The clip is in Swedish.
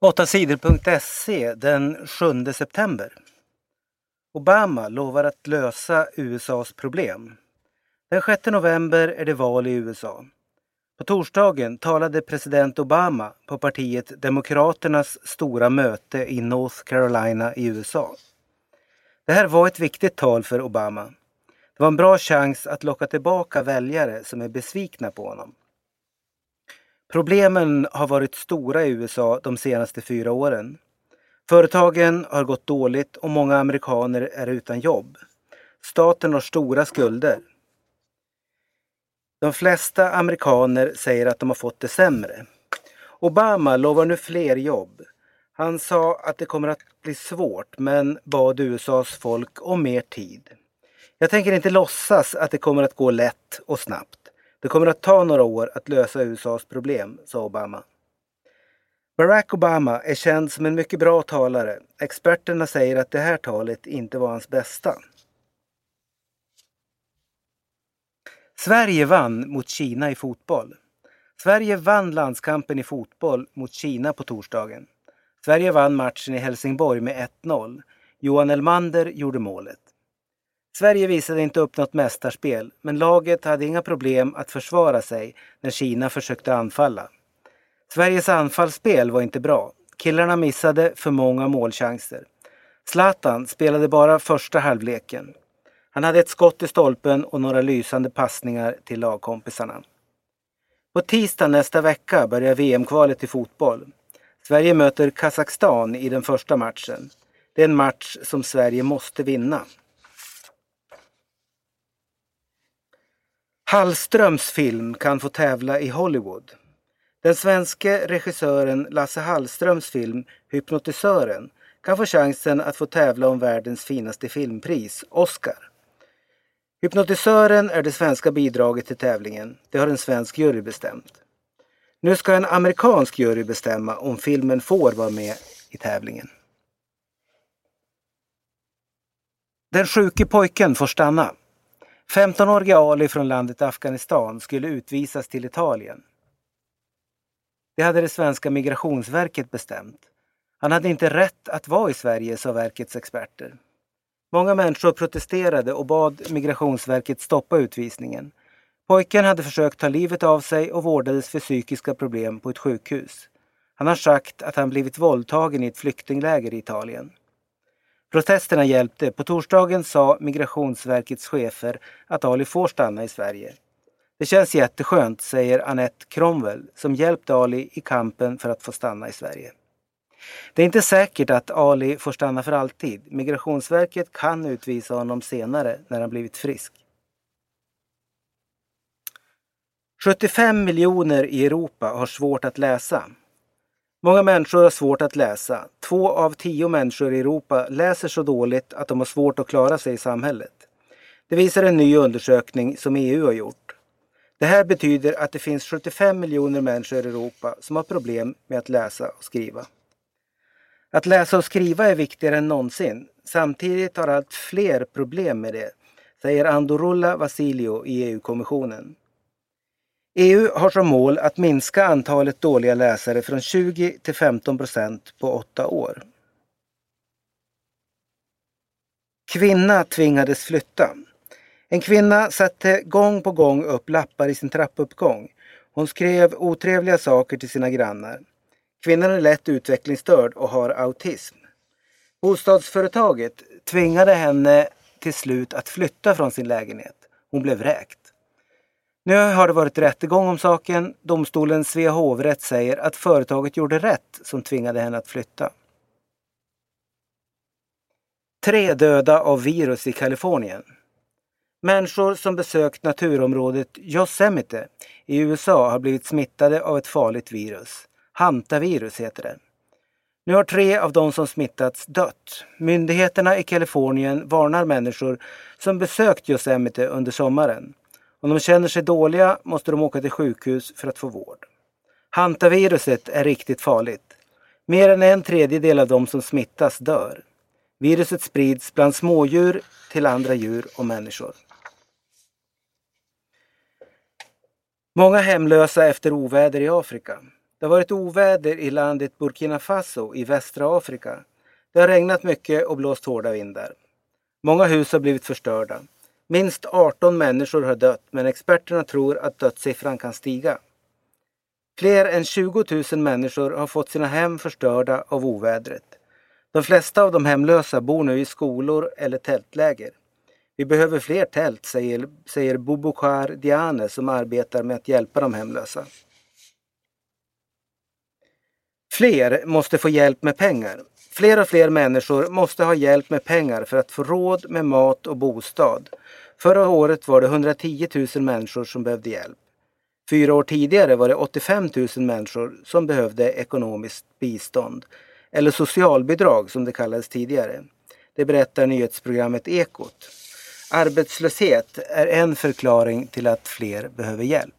8sidor.se den 7 september. Obama lovar att lösa USAs problem. Den 6 november är det val i USA. På torsdagen talade president Obama på partiet Demokraternas stora möte i North Carolina i USA. Det här var ett viktigt tal för Obama. Det var en bra chans att locka tillbaka väljare som är besvikna på honom. Problemen har varit stora i USA de senaste fyra åren. Företagen har gått dåligt och många amerikaner är utan jobb. Staten har stora skulder. De flesta amerikaner säger att de har fått det sämre. Obama lovar nu fler jobb. Han sa att det kommer att bli svårt men bad USAs folk om mer tid. Jag tänker inte låtsas att det kommer att gå lätt och snabbt. Det kommer att ta några år att lösa USAs problem, sa Obama. Barack Obama är känd som en mycket bra talare. Experterna säger att det här talet inte var hans bästa. Sverige vann mot Kina i fotboll. Sverige vann landskampen i fotboll mot Kina på torsdagen. Sverige vann matchen i Helsingborg med 1-0. Johan Elmander gjorde målet. Sverige visade inte upp något mästarspel men laget hade inga problem att försvara sig när Kina försökte anfalla. Sveriges anfallsspel var inte bra. Killarna missade för många målchanser. Zlatan spelade bara första halvleken. Han hade ett skott i stolpen och några lysande passningar till lagkompisarna. På tisdag nästa vecka börjar VM-kvalet i fotboll. Sverige möter Kazakstan i den första matchen. Det är en match som Sverige måste vinna. Hallströms film kan få tävla i Hollywood. Den svenske regissören Lasse Hallströms film Hypnotisören kan få chansen att få tävla om världens finaste filmpris, Oscar. Hypnotisören är det svenska bidraget till tävlingen. Det har en svensk jury bestämt. Nu ska en amerikansk jury bestämma om filmen får vara med i tävlingen. Den sjuke pojken får stanna. 15-årige Ali från landet Afghanistan skulle utvisas till Italien. Det hade det svenska migrationsverket bestämt. Han hade inte rätt att vara i Sverige, sa verkets experter. Många människor protesterade och bad Migrationsverket stoppa utvisningen. Pojken hade försökt ta livet av sig och vårdades för psykiska problem på ett sjukhus. Han har sagt att han blivit våldtagen i ett flyktingläger i Italien. Protesterna hjälpte. På torsdagen sa Migrationsverkets chefer att Ali får stanna i Sverige. Det känns jätteskönt, säger Annette Cromwell som hjälpt Ali i kampen för att få stanna i Sverige. Det är inte säkert att Ali får stanna för alltid. Migrationsverket kan utvisa honom senare när han blivit frisk. 75 miljoner i Europa har svårt att läsa. Många människor har svårt att läsa. Två av tio människor i Europa läser så dåligt att de har svårt att klara sig i samhället. Det visar en ny undersökning som EU har gjort. Det här betyder att det finns 75 miljoner människor i Europa som har problem med att läsa och skriva. Att läsa och skriva är viktigare än någonsin. Samtidigt har allt fler problem med det, säger Andorulla Vasilio i EU-kommissionen. EU har som mål att minska antalet dåliga läsare från 20 till 15 procent på åtta år. Kvinna tvingades flytta. En kvinna satte gång på gång upp lappar i sin trappuppgång. Hon skrev otrevliga saker till sina grannar. Kvinnan är lätt utvecklingsstörd och har autism. Bostadsföretaget tvingade henne till slut att flytta från sin lägenhet. Hon blev vräkt. Nu har det varit rättegång om saken. Domstolen Svea hovrätt säger att företaget gjorde rätt som tvingade henne att flytta. Tre döda av virus i Kalifornien. Människor som besökt naturområdet Yosemite i USA har blivit smittade av ett farligt virus. Hantavirus heter det. Nu har tre av de som smittats dött. Myndigheterna i Kalifornien varnar människor som besökt Yosemite under sommaren. Om de känner sig dåliga måste de åka till sjukhus för att få vård. Hantaviruset är riktigt farligt. Mer än en tredjedel av de som smittas dör. Viruset sprids bland smådjur till andra djur och människor. Många hemlösa efter oväder i Afrika. Det har varit oväder i landet Burkina Faso i västra Afrika. Det har regnat mycket och blåst hårda vindar. Många hus har blivit förstörda. Minst 18 människor har dött men experterna tror att dödssiffran kan stiga. Fler än 20 000 människor har fått sina hem förstörda av ovädret. De flesta av de hemlösa bor nu i skolor eller tältläger. Vi behöver fler tält, säger, säger Boubacar Diane som arbetar med att hjälpa de hemlösa. Fler måste få hjälp med pengar. Fler och fler människor måste ha hjälp med pengar för att få råd med mat och bostad. Förra året var det 110 000 människor som behövde hjälp. Fyra år tidigare var det 85 000 människor som behövde ekonomiskt bistånd. Eller socialbidrag som det kallades tidigare. Det berättar nyhetsprogrammet Ekot. Arbetslöshet är en förklaring till att fler behöver hjälp.